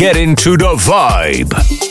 Get into the vibe.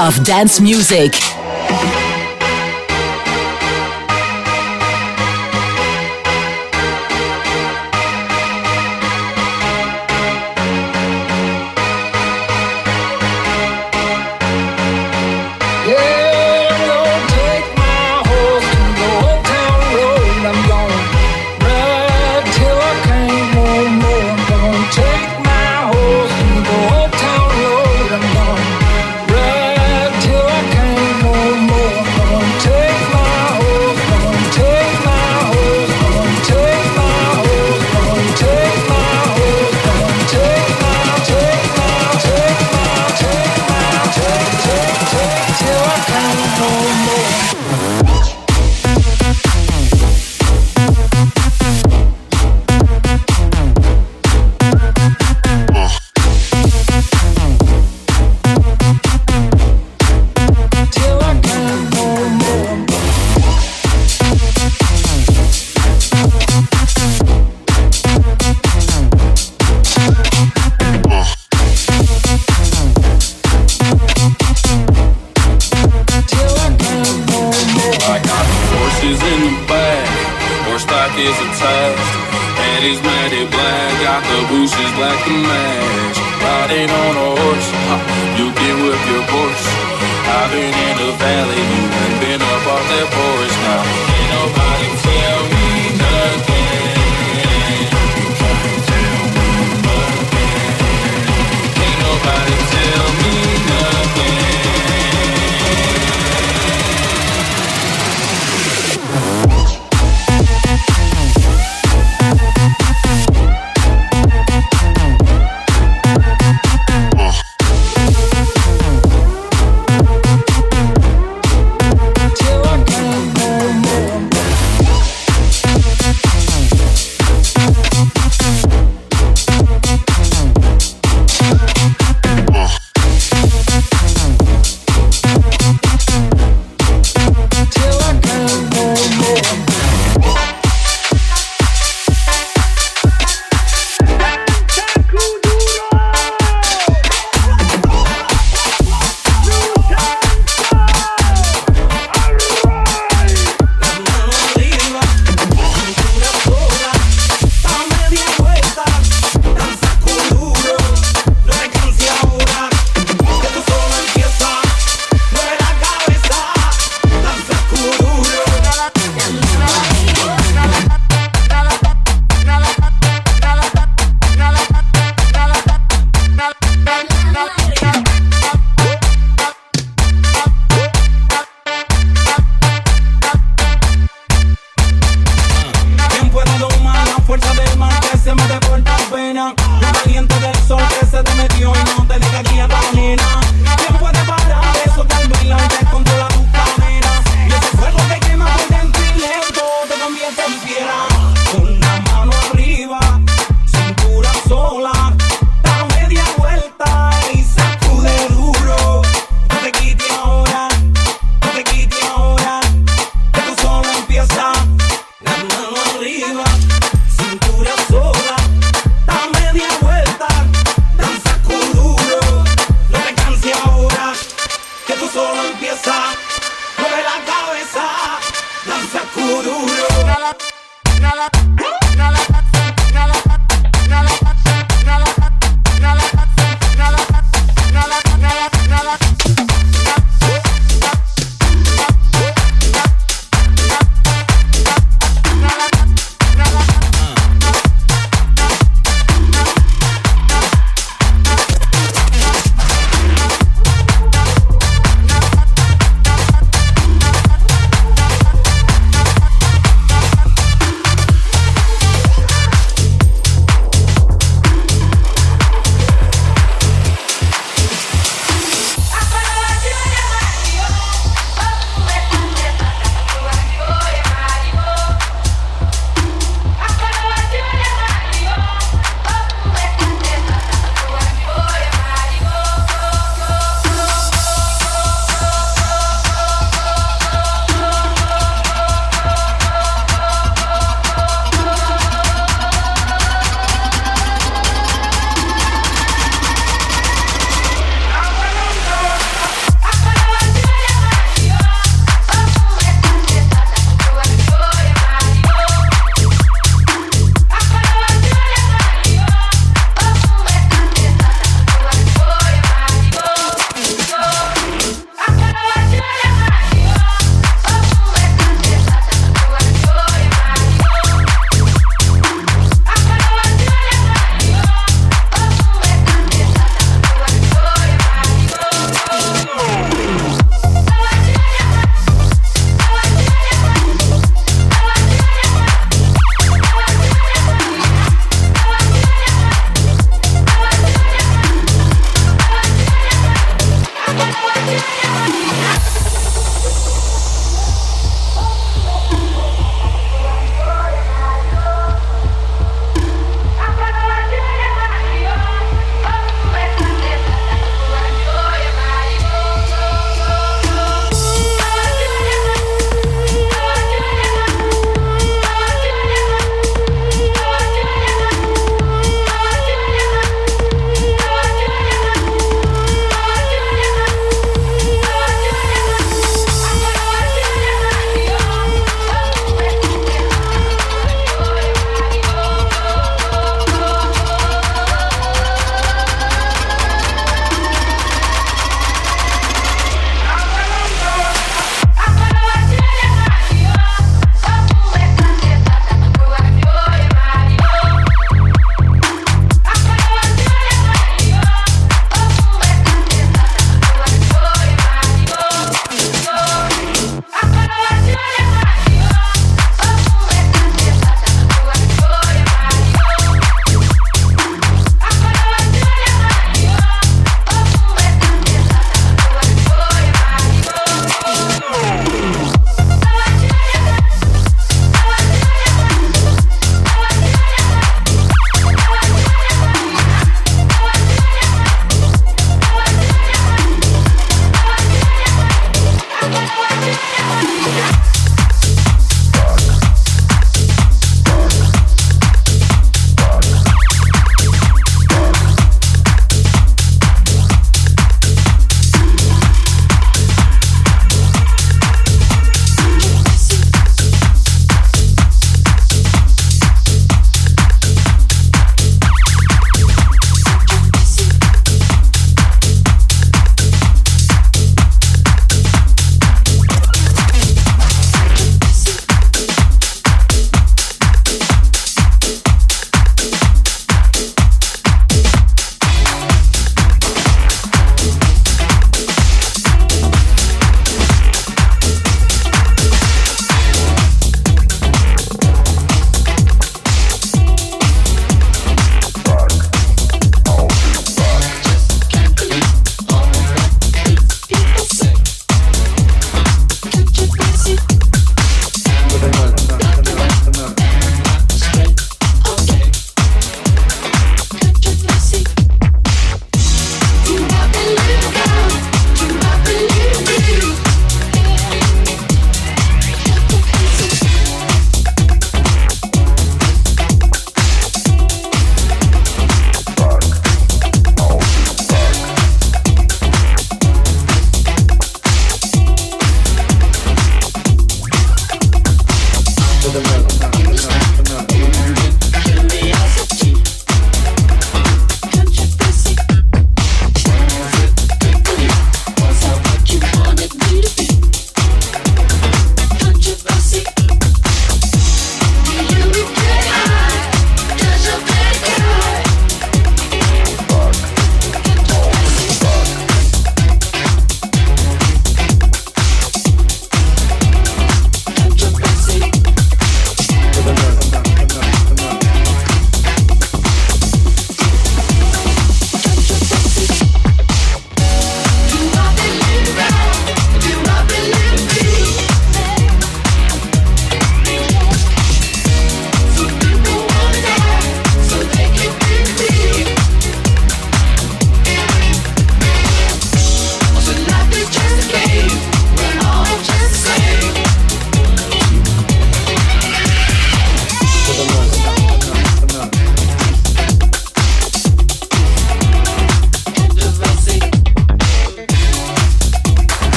Of dance music. your voice. I've been in the valley, You've been up off that forest now.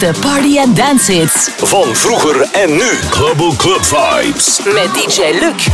Heetste party- en dance hits. Van vroeger en nu. Global Club Vibes. Met DJ Luc.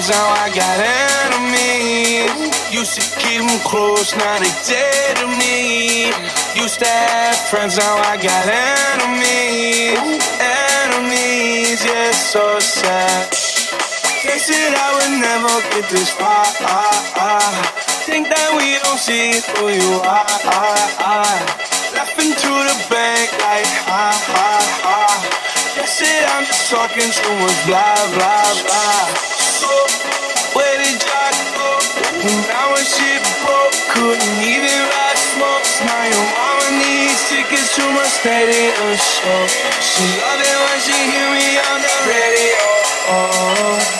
Friends, now I got enemies. Used to keep them close, now they dead to me. Used to have friends, now I got enemies. Enemies, yeah, so sad. They said I would never get this far. Think that we don't see who you are. Laughing to the bank like ha ha ha. They said I'm just talking too much blah blah blah. Where did y'all go? When shit broke, couldn't even ride smokes. Now your mama needs tickets to my stadium show. She love it when she hear me on the radio. I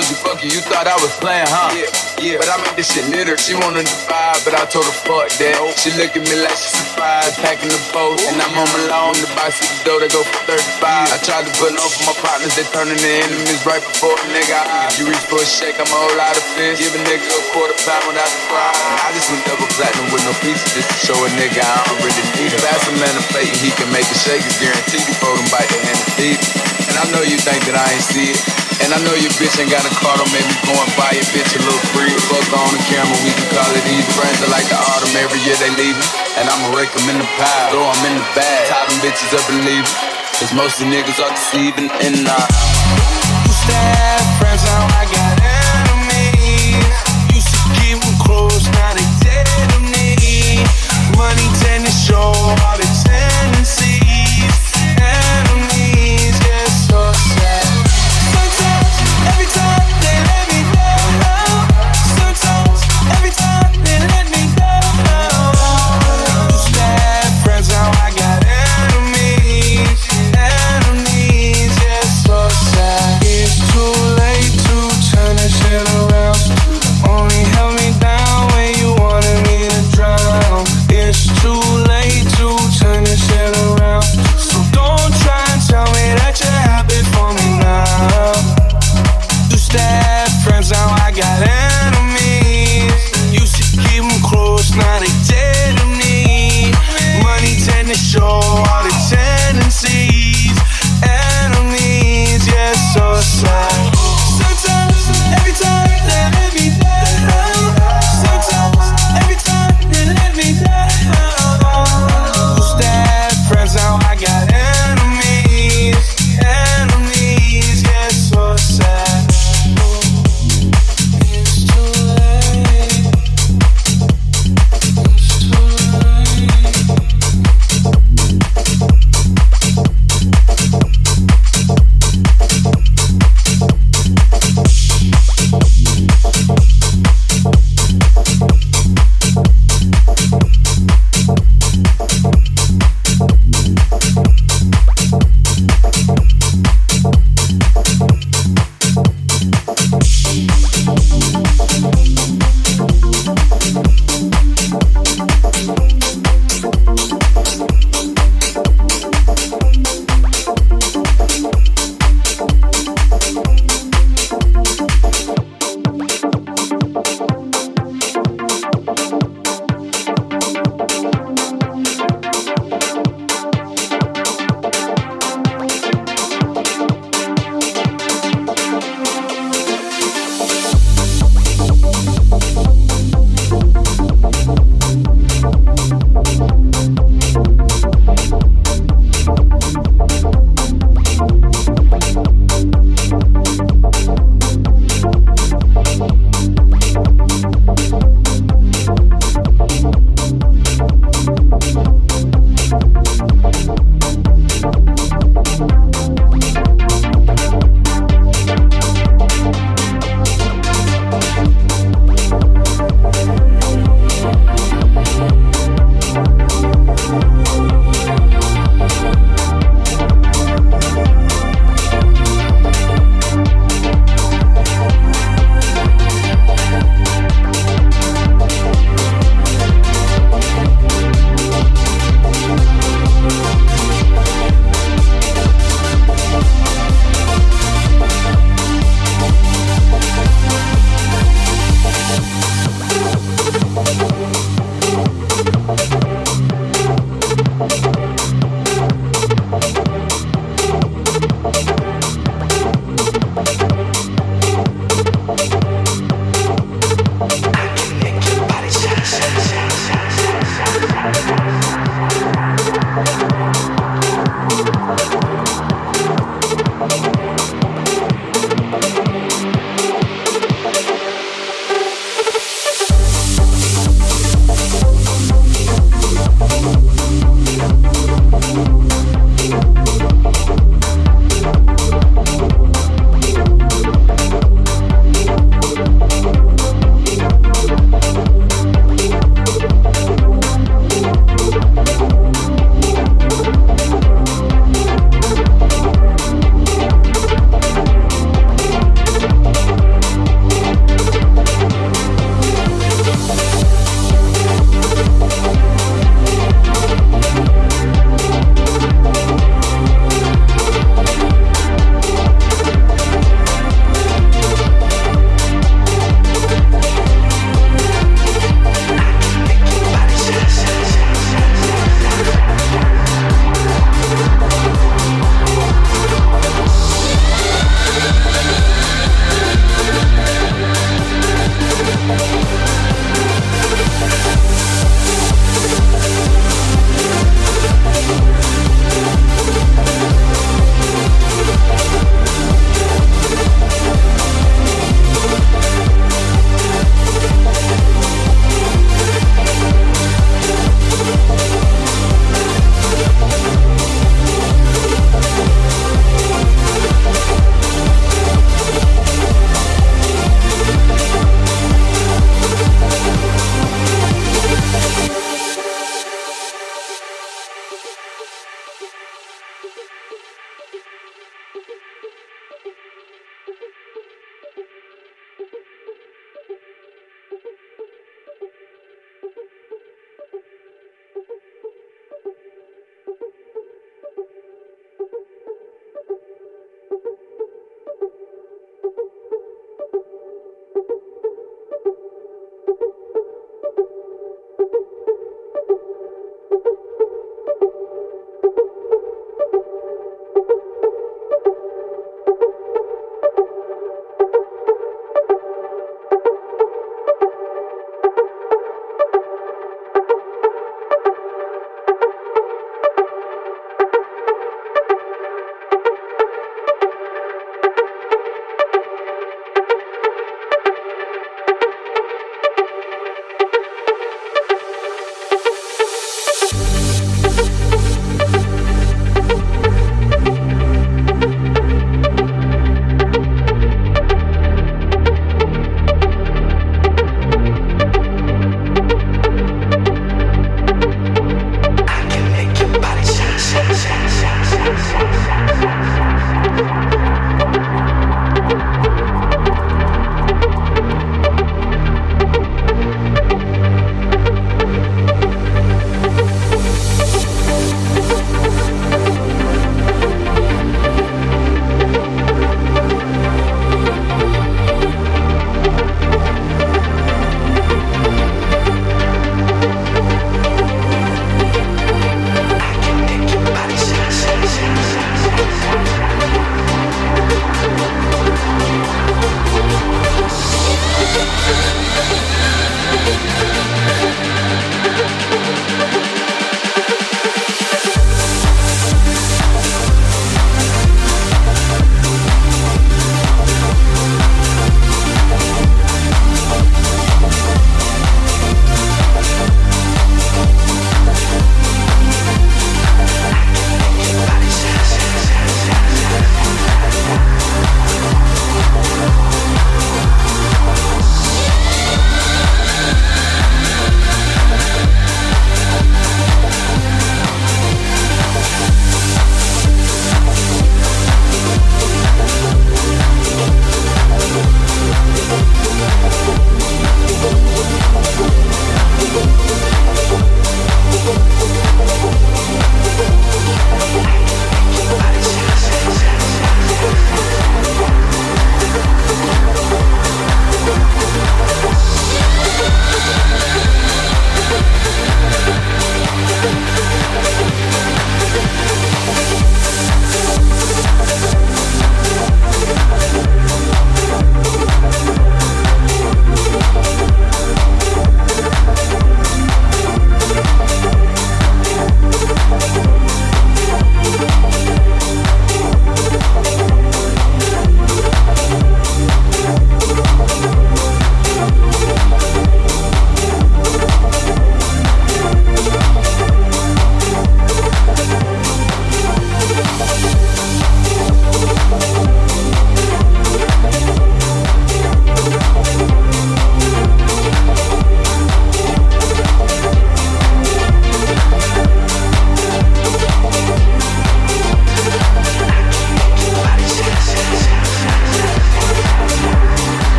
told you fuck you, you thought I was playing, huh? Yeah, yeah. But I made this shit litter. She wanted to vibe, but I told her fuck that. She look at me like she surprised, packing the post. And I'm on my lawn, the box at the door, they go for 35. I tried to put on for my partners, they turning to enemies right before a nigga eye. You reach for a shake, I'm a whole lot of fish. Give a nigga a quarter pound without the fry. I just went double platinum with no pieces just to show a nigga I don't really need it. Pass a man a plate he can make a shake. It's guaranteed before them bite the hand and feed it. And I know you think that I ain't see it. And I know your bitch ain't got a car, don't make me go and buy your bitch a little free. Fuck on the camera, we can call it easy. Friends are like the autumn, every year they leaving. And I'ma rake them in the pile, throw them in the bag, tie them bitches up and leave. Cause most of the niggas are deceiving and uh Used to friends, now I got enemies. Used to keep them close, now they dead to me. Money tend to show